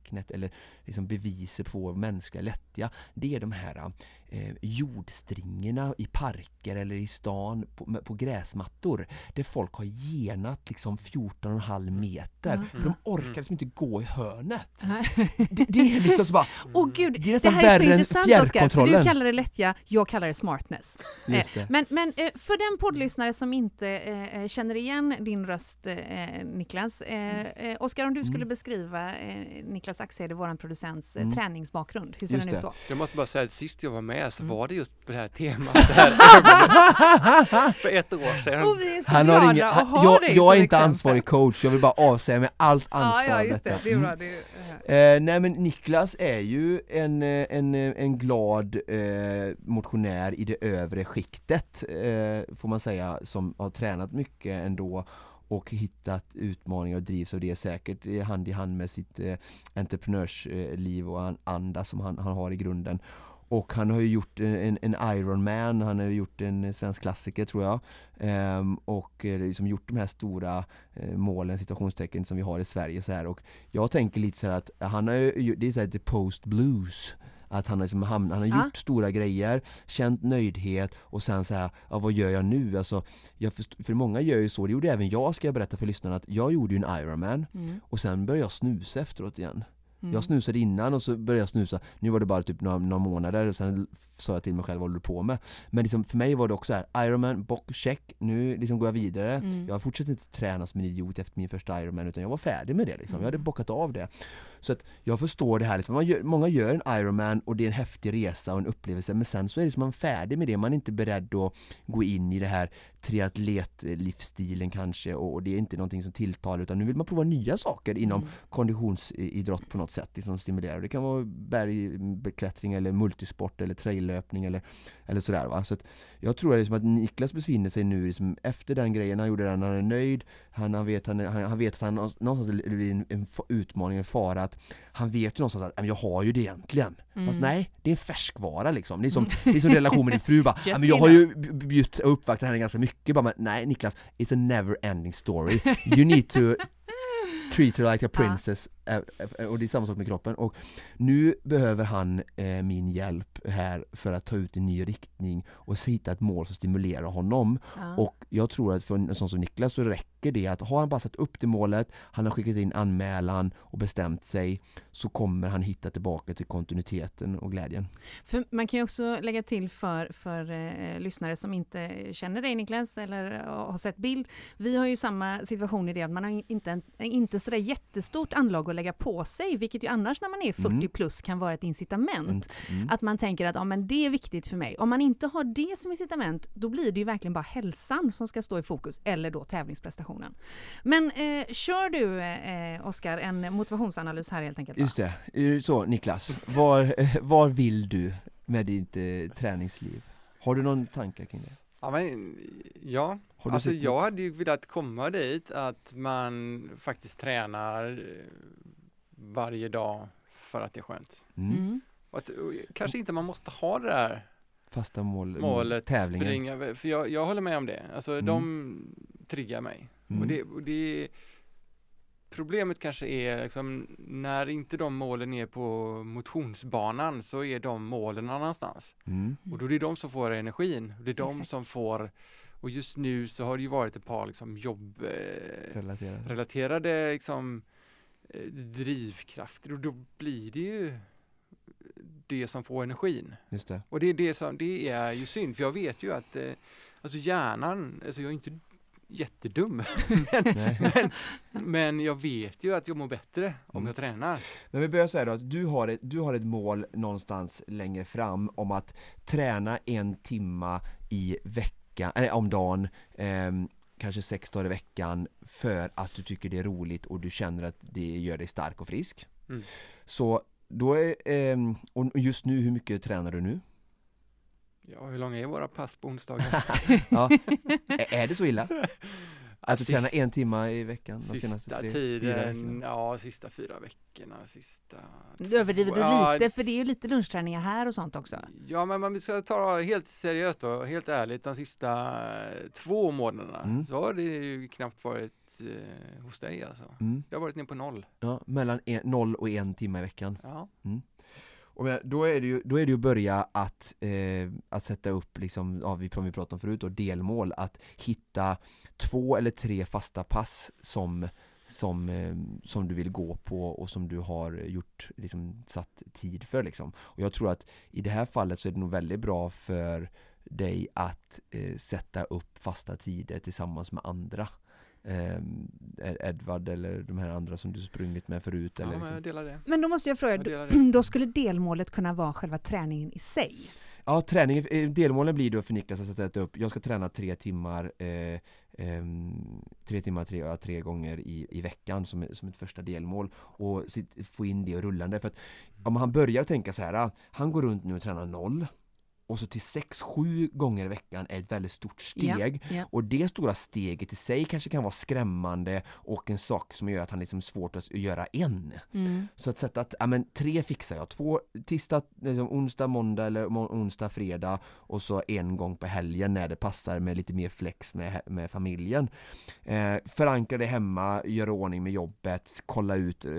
tecknet eller liksom beviset på vår mänskliga lättja det är de här eh, jordstringerna i parker eller i stan på, på gräsmattor där folk har genat liksom 14,5 meter Mm. för de orkar liksom inte gå i hörnet. Nej. Det, det är liksom så bara, Åh gud, Det är det här är så intressant Oskar, för du kallar det lättja, jag kallar det smartness. just det. Men, men eh, för den poddlyssnare som inte eh, eh, känner igen din röst, eh, Niklas. Eh, eh, Oskar, om du skulle Mm. beskriva eh, Niklas Axede, vår producents eh, Mm. träningsbakgrund, hur ser Just den ut då? Jag måste bara säga att sist jag var med så Mm. var det just på det här temat, det här ögonet, för ett år sedan. Och vi är så Han glada har ingen, att han, ha jag, dig jag är inte exempel. ansvarig coach, jag vill bara avsäga mig allt ansvar Ja, ja, just det. detta. Det är Mm. bra. Det är, eh, Eh, nej men Niklas är ju en, en, en glad eh, motionär i det övre skiktet eh, får man säga som har tränat mycket ändå och hittat utmaningar och drivs av det säkert hand i hand med sitt eh, entreprenörsliv och an, anda som han, han har i grunden. Och han har ju gjort en, en Ironman, han har ju gjort en svensk klassiker tror jag. Ehm, och eh, liksom gjort de här stora eh, målen, situationstecken som vi har i Sverige så här. Och jag tänker lite så här att han har ju, det är så här the post blues att han har, liksom hamn, han har Ja. gjort stora grejer, känt nöjdhet och sen så här, ja, vad gör jag nu? Alltså, jag först, för många gör ju så, det gjorde även jag ska jag berätta för lyssnarna, att jag gjorde ju en Ironman mm, och sen började jag snusa efteråt igen. Mm. Jag snusade innan och så började jag snusa, nu var det bara typ några, några månader och sen sa jag till mig själv vad håller du på med? Men liksom för mig var det också här, Ironman, bock, check, nu liksom går jag vidare. Mm. Jag fortsatte inte träna som en idiot efter min första Ironman utan jag var färdig med det liksom. Jag hade Mm. bockat av det. Så att jag förstår det här, liksom. man gör, många gör en Ironman och det är en häftig resa och en upplevelse men sen så är det som man färdig med det, man är inte beredd att gå in i det här triatletlivsstilen kanske och, och det är inte någonting som tilltalar utan nu vill man prova nya saker inom Mm. konditionsidrott på något sätt liksom stimulerar. Det kan vara bergbeklättring eller multisport eller traillöpning eller, eller sådär va. Så jag tror liksom att Niklas befinner sig nu liksom efter den grejen, han gjorde den, han är nöjd, han, han, vet, han, han, han vet att han någonstans blir en, en utmaning, en fara att han vet ju någonstans att "Ja, men jag har ju det egentligen. Fast Mm. nej, det är en färskvara liksom. Det är som, det är som relation med din fru bara, men jag har ju bjudit och uppvaktat henne ganska mycket. Bara, men, nej Niklas, it's a never ending story. You need to treat her like a princess. Och det är samma sak med kroppen. Och nu behöver han eh, min hjälp här för att ta ut en ny riktning och hitta ett mål som stimulerar honom. Ja. Och jag tror att för en sån som Niklas så räcker det att har han bara satt upp det målet, han har skickat in anmälan och bestämt sig, så kommer han hitta tillbaka till kontinuiteten och glädjen. För man kan ju också lägga till för, för eh, lyssnare som inte känner dig Niklas eller eh, har sett bild. Vi har ju samma situation i det att man har inte, en, inte sådär jättestort anlag att lägga på sig, vilket ju annars när man är 40 Mm. plus kan vara ett incitament. Mm. Att man tänker att ja, men det är viktigt för mig. Om man inte har det som incitament, då blir det ju verkligen bara hälsan som ska stå i fokus, eller då tävlingsprestationen. Men eh, kör du, eh, Oskar, en motivationsanalys här helt enkelt? va? Just det, så Niklas, var, eh, var vill du med ditt eh, träningsliv? Har du någon tanke kring det? Ja, men, ja. Har du alltså sett jag hade ju velat komma dit att man faktiskt tränar eh, varje dag för att det är skönt. Mm. Mm. Och att, och kanske inte man måste ha det där Fasta mål, målet, tävlingen. springa, för jag, jag håller med om det. Alltså Mm. de triggar mig. Mm. Och det, och det Problemet kanske är liksom, när inte de målen är på motionsbanan så är de målen någon annanstans. Mm. Och då är det de som får energin. Det är de Exakt. som får och just nu så har det ju varit ett par liksom jobbrelaterade eh, relaterade, liksom, eh, drivkrafter och då blir det ju det som får energin. Just det. Och det är det som, det är ju synd, för jag vet ju att eh, alltså hjärnan, alltså jag är inte jättedum, men, men, men jag vet ju att jag mår bättre om Mm. jag tränar. Men vi börjar säga då att du har, ett, du har ett mål någonstans längre fram om att träna en timma i veckan, eller om dagen, ehm, kanske sex dagar i veckan för att du tycker det är roligt och du känner att det gör dig stark och frisk. Mm. Så då är, ehm, och just nu, hur mycket tränar du nu? Ja, hur långa är våra pass på onsdagar? Ja. Är det så illa? Att du tränar en timma i veckan de Sista senaste tre, fyra tiden, veckorna? ja sista fyra veckorna, sista... Du överdriver du Ja, lite, för det är ju lite lunchträningar här och sånt också. Ja, men man ska ta helt seriöst då, helt ärligt, de sista två månaderna Mm. så har det ju knappt varit eh, hos dig alltså. Mm. Det har varit ner på noll. Ja, mellan en, noll och en timme i veckan. Ja. Och men, då är det ju, då är det ju att börja att, eh, att sätta upp, liksom, ja, vi, vi pratade om förut, då, delmål, att hitta två eller tre fasta pass som, som, eh, som du vill gå på och som du har gjort, liksom, satt tid för. Liksom. Och jag tror att i det här fallet så är det nog väldigt bra för dig att eh, sätta upp fasta tider tillsammans med andra. Eh, Edvard eller de här andra som du sprungit med förut. ja, eller liksom. jag delar det. Men då måste jag fråga, Jag då skulle delmålet kunna vara själva träningen i sig? Ja, träningen, eh, delmålen blir då för Niklas att sätta upp, jag ska träna tre timmar eh, ehm, tre timmar tre, ja, tre gånger i, i veckan som, som ett första delmål och sitt, få in det rullande för att om han börjar tänka så här, han går runt nu och tränar noll och så till sex, sju gånger i veckan är ett väldigt stort steg Ja. och det stora steget i sig kanske kan vara skrämmande och en sak som gör att han liksom svårt att göra en. Mm. Så att sätta att, ja men tre fixar jag, två, tisdag, liksom onsdag, måndag eller onsdag, fredag och så en gång på helgen när det passar med lite mer flex med, med familjen. Eh, förankra det hemma, göra ordning med jobbet, kolla ut, eh,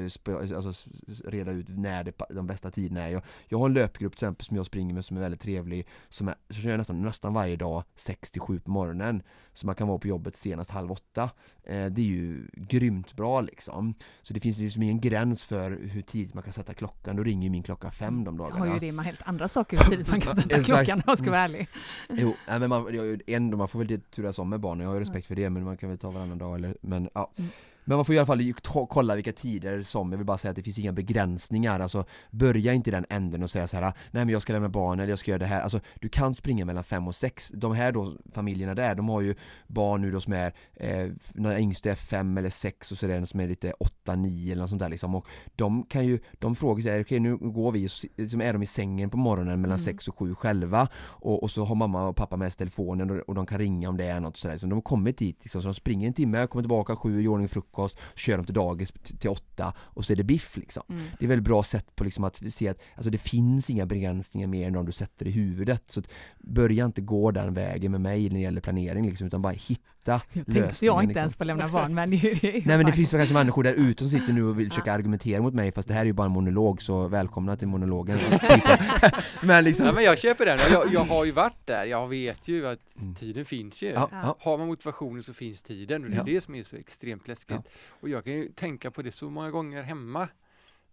alltså reda ut när det, de bästa tiderna är. Jag, jag har en löpgrupp till exempel som jag springer med som är väldigt trevlig rörlig, som är, så kör jag nästan, nästan varje dag 6 till 7 på morgonen. Så man kan vara på jobbet senast halv åtta. Eh, det är ju grymt bra liksom. Så det finns liksom ingen gräns för hur tidigt man kan sätta klockan. Då ringer min klocka fem de dagarna. Jag har ju det med helt andra saker hur tidigt man kan sätta klockan om jag ska vara ärlig. Jo, nej, men man, jag, ändå, man får väl turas om med barnen, jag har respekt för det men man kan väl ta varannan dag eller, men ja. Mm. Men man får i alla fall kolla vilka tider som, jag vill bara säga att det finns inga begränsningar, alltså börja inte i den änden och säga så här: nej men jag ska lämna barn eller jag ska göra det här, alltså du kan springa mellan fem och sex. De här då, familjerna där, de har ju barn nu då som är, eh, när yngsta är fem eller sex och så är det en som är lite åtta, nio eller något sånt där liksom. Och de kan ju, de frågar sig, okej? Okay, nu går vi, så liksom är de i sängen på morgonen mellan mm. sex och sju själva. Och, och, så har mamma och pappa med sig telefonen och, och de kan ringa om det är något sådär, så de har kommit dit liksom, så de springer en timme, kommer tillbaka sju, gör ordning frukost frukost, kör dem till dagis till åtta och så är det biff liksom. Mm. Det är väldigt bra sätt på liksom att se att alltså det finns inga begränsningar mer än de du sätter i huvudet. Så att börja inte gå den vägen med mig när det gäller planering liksom, utan bara hitta jag tänkte jag inte liksom. ens få lämna barn men det Nej men det finns kanske människor där ute som sitter nu och vill försöka argumentera mot mig fast det här är ju bara en monolog så välkomna till monologen. men liksom. Ja, men jag köper den, jag, jag har ju varit där, jag vet ju att mm. tiden finns ju. Ja. Har man motivationen så finns tiden och det är ja. det som är så extremt läskigt. Och jag kan ju tänka på det så många gånger hemma.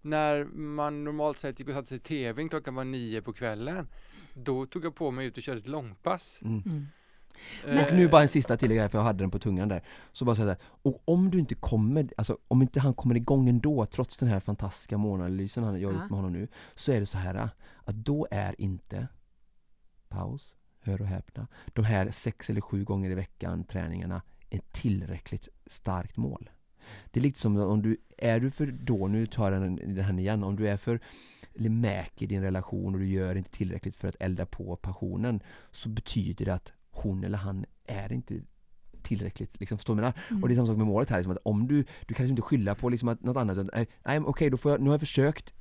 När man normalt sett gick och satte sig i tvn klockan var nio på kvällen. Då tog jag på mig ut och körde ett långpass. Mm. Mm. Eh, och nu bara en sista tillägg för jag hade den på tungan där. Så bara säga och om du inte kommer, alltså om inte han kommer igång ändå trots den här fantastiska månanalysen han, jag har gjort med honom nu. Så är det så här att då är inte, paus, hör och häpna, de här sex eller sju gånger i veckan träningarna ett tillräckligt starkt mål. Det är lite som om du, är du för då, nu tar jag den, den igen, om du är för mäk i din relation och du gör inte tillräckligt för att elda på passionen så betyder det att hon eller han är inte tillräckligt, liksom, förstår du mm. Och det är samma sak med målet här, liksom, att om du, du kan liksom inte skylla på liksom, att något annat, nej okej okay, då får jag, nu har jag försökt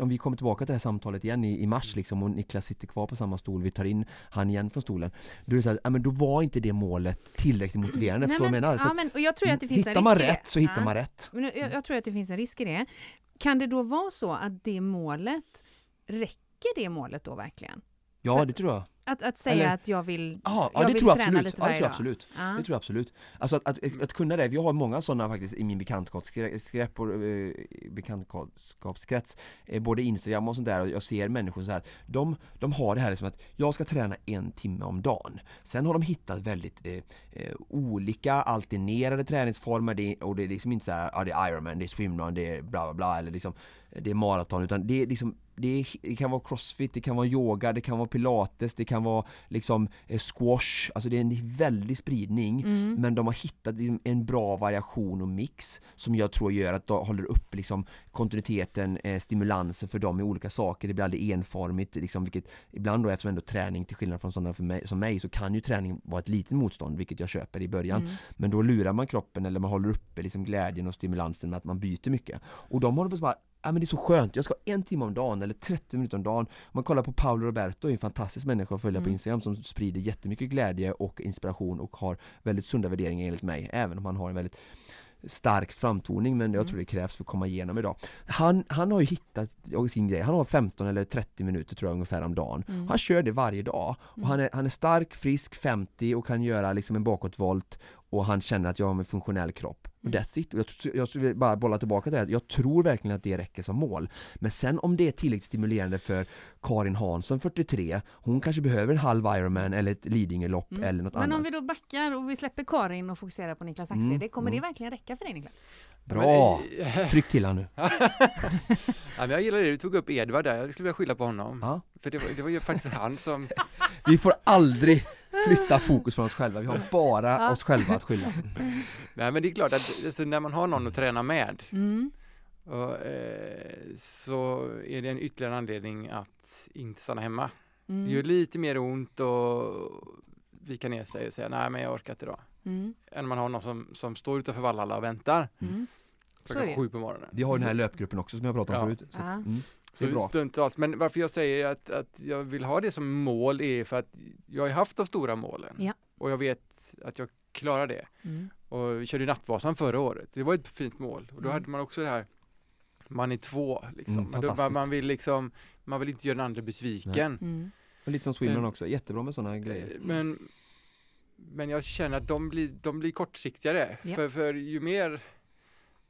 om vi kommer tillbaka till det här samtalet igen i, i mars liksom och Niklas sitter kvar på samma stol, vi tar in han igen från stolen. Då är det så här, ja, men då var inte det målet tillräckligt motiverande, förstår du vad jag menar? Ja, men, och jag tror att det finns hittar man rätt så hittar ja. man rätt. Men jag, jag tror att det finns en risk i det. Kan det då vara så att det målet, räcker det målet då verkligen? Ja, För, det tror jag. Att, att säga Eller, att jag vill, aha, jag ja, det vill tror träna absolut. lite varje ja, det tror jag absolut. Ja. Det tror jag absolut. Alltså att, att, att, kunna det, vi har många sådana faktiskt i min och, eh, bekantskapskrets, eh, både Instagram och sånt där och jag ser människor så här, de, de har det här liksom att jag ska träna en timme om dagen. Sen har de hittat väldigt eh, eh olika alternerade träningsformer det, och det är liksom inte så här, ja det är Ironman, det är swimrun, det är bla bla bla eller liksom det är maraton utan det är liksom det, är, det, kan vara crossfit, det kan vara yoga, det kan vara pilates, det kan vara liksom eh, squash, alltså det är en väldig spridning mm. men de har hittat liksom en bra variation och mix som jag tror gör att de håller upp liksom kontinuiteten, eh, stimulansen för dem i olika saker, det blir aldrig enformigt liksom, vilket ibland då eftersom ändå träning till skillnad från sådana för mig, som mig så kan ju träning vara ett litet motstånd vilket jag köper i början mm. men då lurar man kroppen eller man håller uppe liksom glädjen och stimulansen med att man byter mycket och de håller på att bara ja men det är så skönt, jag ska ha en timme om dagen eller 30 minuter om dagen. Om man kollar på Paolo Roberto, en fantastisk människa att följa mm. på Instagram som sprider jättemycket glädje och inspiration och har väldigt sunda värderingar enligt mig, även om han har en väldigt stark framtoning men jag mm. tror det krävs för att komma igenom idag. Han, han har ju hittat sin grej, han har 15 eller 30 minuter tror jag ungefär om dagen. Mm. Han kör det varje dag. Och mm. han, är, han är stark, frisk, 50 och kan göra liksom en bakåtvolt och han känner att jag har en funktionell kropp. Och mm. that's it. Och jag, jag vill bara bolla tillbaka till det. Jag tror verkligen att det räcker som mål. Men sen om det är tillräckligt stimulerande för Karin Hansson, 43, hon kanske behöver en halv Ironman eller ett Lidingölopp mm. eller något Men annat. Men om vi då backar och vi släpper Karin och fokuserar på Niklas Axel, mm. det kommer mm. det verkligen räcka för dig Niklas? Bra! Tryck till han nu. ja, jag gillar det, du tog upp Edvard där, jag skulle vilja skylla på honom. Ja. För det var, det var ju faktiskt han som... Vi får aldrig flytta fokus från oss själva, vi har bara ja. oss själva att skylla. Nej men det är klart att alltså, när man har någon att träna med mm. och, eh, så är det en ytterligare anledning att inte stanna hemma. Mm. Det gör lite mer ont och vika ner sig och säga nej men jag orkar inte idag. Mm. Än man har någon som, som står utanför Vallhalla och väntar. Mm. Klockan sju på morgonen. Vi har den här löpgruppen också som jag pratade om ja. förut. Så, mm. Så det är stundtals, men varför jag säger att, att jag vill ha det som mål är för att jag har haft de stora målen ja. och jag vet att jag klarar det. Mm. Och vi körde Nattvasan förra året, det var ett fint mål och då mm. hade man också det här man är två liksom. Mm, man, man, vill liksom, man vill inte göra den andra besviken. Mm. Och lite som swimrun också, jättebra med sådana grejer. Eh, Men, men jag känner att de blir, de blir kortsiktigare. Ja. För, för ju mer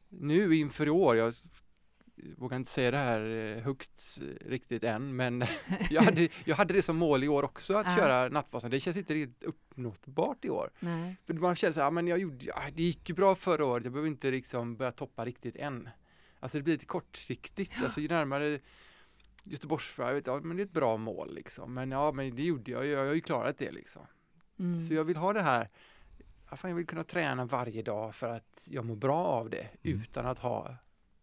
nu inför i år, jag vågar inte säga det här eh, högt eh, riktigt än, men jag hade, jag hade det som mål i år också att Ja. köra Nattvasan. Det känns inte riktigt uppnåbart i år. Nej. För man känner så här, "Ah, men jag gjorde, ja, det gick ju bra förra året, jag behöver inte liksom börja toppa riktigt än. Alltså det blir lite kortsiktigt, alltså ju närmare Göteborgsvarvet, ja men det är ett bra mål liksom. Men ja, men det gjorde jag, jag har ju klarat det liksom. Mm. Så jag vill ha det här, ja, jag vill kunna träna varje dag för att jag mår bra av det Mm. utan att ha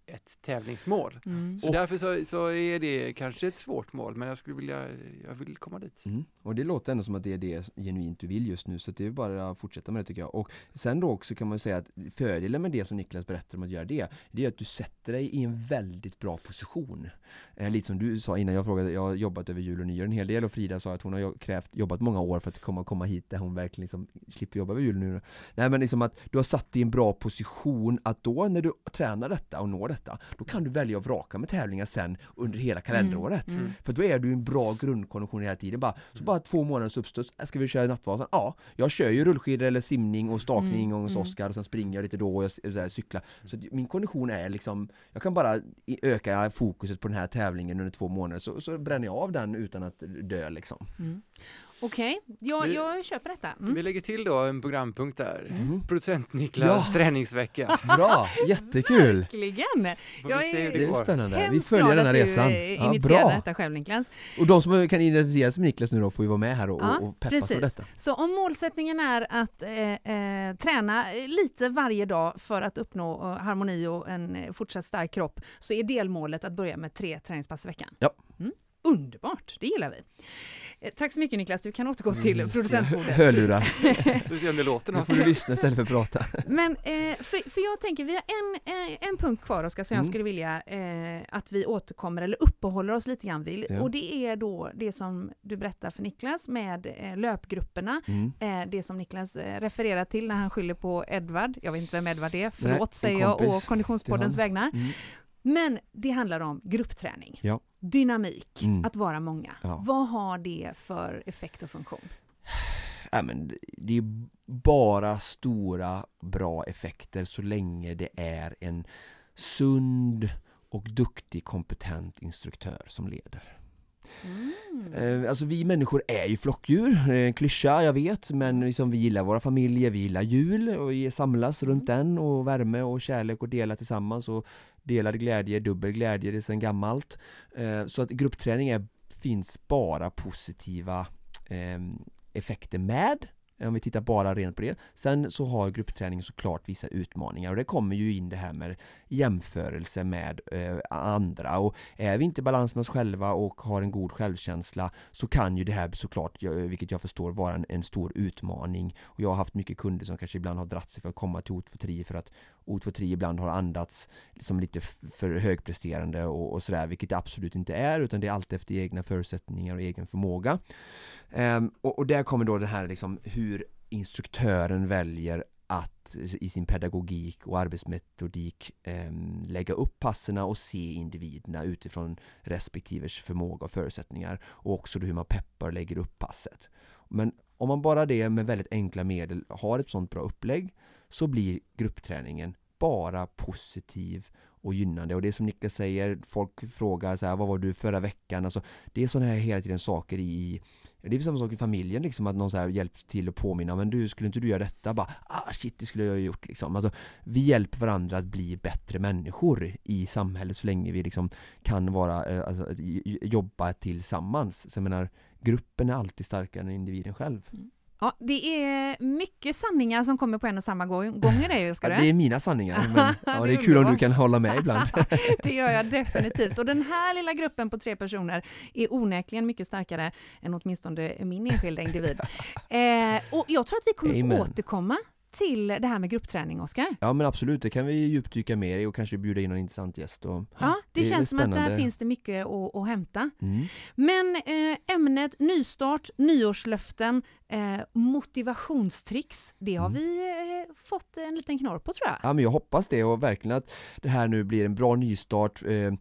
ett tävlingsmål. Mm. Så Och- därför så, så är det kanske ett svårt mål, men jag skulle vilja, jag vill komma dit. Mm. Och det låter ändå som att det är det genuint du vill just nu så det är bara att fortsätta med det tycker jag. Och sen då också kan man säga att fördelen med det som Niklas berättar om att göra det, det är att du sätter dig i en väldigt bra position. Eh, lite som du sa innan jag frågade, jag har jobbat över jul och nyår en hel del och Frida sa att hon har krävt, jobbat många år för att komma, komma hit där hon verkligen liksom slipper jobba över jul och nyår. Nej men liksom att du har satt dig i en bra position att då när du tränar detta och når detta, då kan du välja att vraka med tävlingar sen under hela kalenderåret. Mm. Mm. För då är du i en bra grundkondition hela tiden. Bara, så bara två månaders uppstuds, äh, ska vi köra Nattvasan? Ja, jag kör ju rullskidor eller simning och stakning Mm, hos mm. Oskar och sen springer jag lite då och jag så här, cyklar. Så att min kondition är liksom, jag kan bara öka fokuset på den här tävlingen under två månader så, så bränner jag av den utan att dö liksom. Okej, jag, Vi- jag köper detta. Mm. Vi lägger till då en programpunkt där. Mm. Producent Niklas Ja. träningsvecka. Bra, jättekul! Verkligen! Får Jag vi är- Det är spännande, vi Hemskt följer glad den här resan. eh, Ja, bra! detta själv Niklas. Och de som kan identifiera sig med Niklas nu då får ju vara med här och, Ja, och, peppas av precis. detta. Så om målsättningen är att eh, eh, träna eh, lite varje dag för att uppnå eh, harmoni och en eh, fortsatt stark kropp så är delmålet att börja med tre träningspass i veckan. Ja. Mm. Underbart, det gillar vi. Eh, tack så mycket Niklas, du kan återgå till Mm. producentbordet. Hörlurar, Vi ser om det låter nu något. får du lyssna istället för att prata. Men eh, för, för jag tänker, vi har en, eh, en punkt kvar Oskar som jag Mm. skulle vilja eh, att vi återkommer eller uppehåller oss lite grann vid. Ja. Och det är då det som du berättar för Niklas med eh, löpgrupperna. Mm. Eh, det som Niklas eh, refererar till när han skyller på Edvard. Jag vet inte vem Edvard är, förlåt en säger jag å Konditionspoddens vägnar. Men det handlar om gruppträning, Ja. dynamik, Mm. att vara många. Ja. Vad har det för effekt och funktion? Ja, men det är bara stora bra effekter så länge det är en sund och duktig kompetent instruktör som leder. Mm. Eh, Alltså vi människor är ju flockdjur, Eh, en klyscha jag vet men liksom vi gillar våra familjer, vi gillar jul och samlas runt den och värme och kärlek och dela tillsammans och delad glädje, är dubbel glädje, det är sedan gammalt. Eh, Så att gruppträning är, finns bara positiva eh, effekter med Eh, om vi tittar bara rent på det. Sen så har gruppträning såklart vissa utmaningar och det kommer ju in det här med jämförelse med eh, andra och är vi inte i balans med oss själva och har en god självkänsla så kan ju det här såklart, vilket jag förstår, vara en, en stor utmaning. Och jag har haft mycket kunder som kanske ibland har dratt sig för att komma till O23 för att O23 ibland har andats liksom lite för högpresterande och, och sådär, vilket det absolut inte är utan det är alltid efter egna förutsättningar och egen förmåga. Ehm, och, och där kommer då det här liksom hur hur instruktören väljer att i sin pedagogik och arbetsmetodik eh, lägga upp passerna och se individerna utifrån respektive förmåga och förutsättningar och också hur man peppar och lägger upp passet. Men om man bara det med väldigt enkla medel har ett sådant bra upplägg så blir gruppträningen bara positiv och gynnande och det är som Niklas säger, folk frågar så här, vad var du förra veckan? Alltså, det är sådana här hela tiden saker i det är samma sak i familjen liksom att någon så här hjälps till att påminna men du skulle inte du göra detta? Bara ah shit det skulle jag ha gjort liksom. Alltså, vi hjälper varandra att bli bättre människor i samhället så länge vi liksom kan vara, eh, alltså, jobba tillsammans. Så jag menar, gruppen är alltid starkare än individen själv. Mm. Ja, det är mycket sanningar som kommer på en och samma gång, gång i dig, Ja, det är mina sanningar, men ja, Det är är kul om du kan hålla med ibland. Det gör jag definitivt. Och den här lilla gruppen på tre personer är onekligen mycket starkare än åtminstone min enskilda individ. Eh, och jag tror att vi kommer Amen. få återkomma till det här med gruppträning, Oskar. Ja men absolut, det kan vi djupdyka mer i och kanske bjuda in en intressant gäst. Och, Ja, det, Det känns som att där finns det mycket att, att hämta. Mm. Men eh, ämnet nystart, nyårslöften, eh, motivationstricks, det har Mm. vi eh, fått en liten knorr på tror jag. Ja men jag hoppas det och verkligen att det här nu blir en bra nystart eh,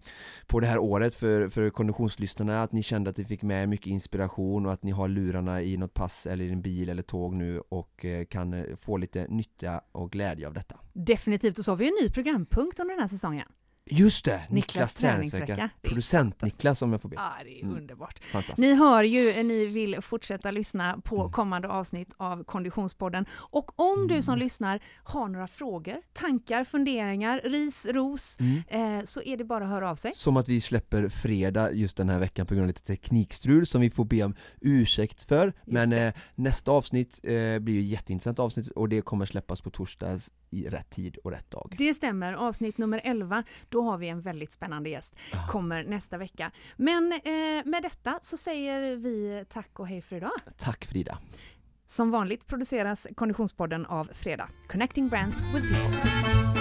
på det här året för, för konditionslyssnarna, att ni kände att ni fick med mycket inspiration och att ni har lurarna i något pass eller i en bil eller tåg nu och eh, kan eh, få lite nytta och glädje av detta. Definitivt, och så har vi en ny programpunkt under den här säsongen. Just det! Niklas Niklas, träningsvecka. träningsvecka. Producent-Niklas om jag får be. Ja, det är Mm. underbart. Ni hör ju, ni vill fortsätta lyssna på Mm. kommande avsnitt av Konditionspodden. Och om du som Mm. lyssnar har några frågor, tankar, funderingar, ris, ros, Mm. eh, så är det bara att höra av sig. Som att vi släpper fredag just den här veckan på grund av lite teknikstrul som vi får be om ursäkt för. Men det. eh, nästa avsnitt eh, blir ju jätteintressant avsnitt och det kommer släppas på torsdags i rätt tid och rätt dag. Det stämmer, avsnitt nummer 11, då har vi en väldigt spännande gäst, Ah. kommer nästa vecka. Men eh, med detta så säger vi tack och hej för idag. Tack Frida! Som vanligt produceras Konditionspodden av Fredag, Connecting Brands with People.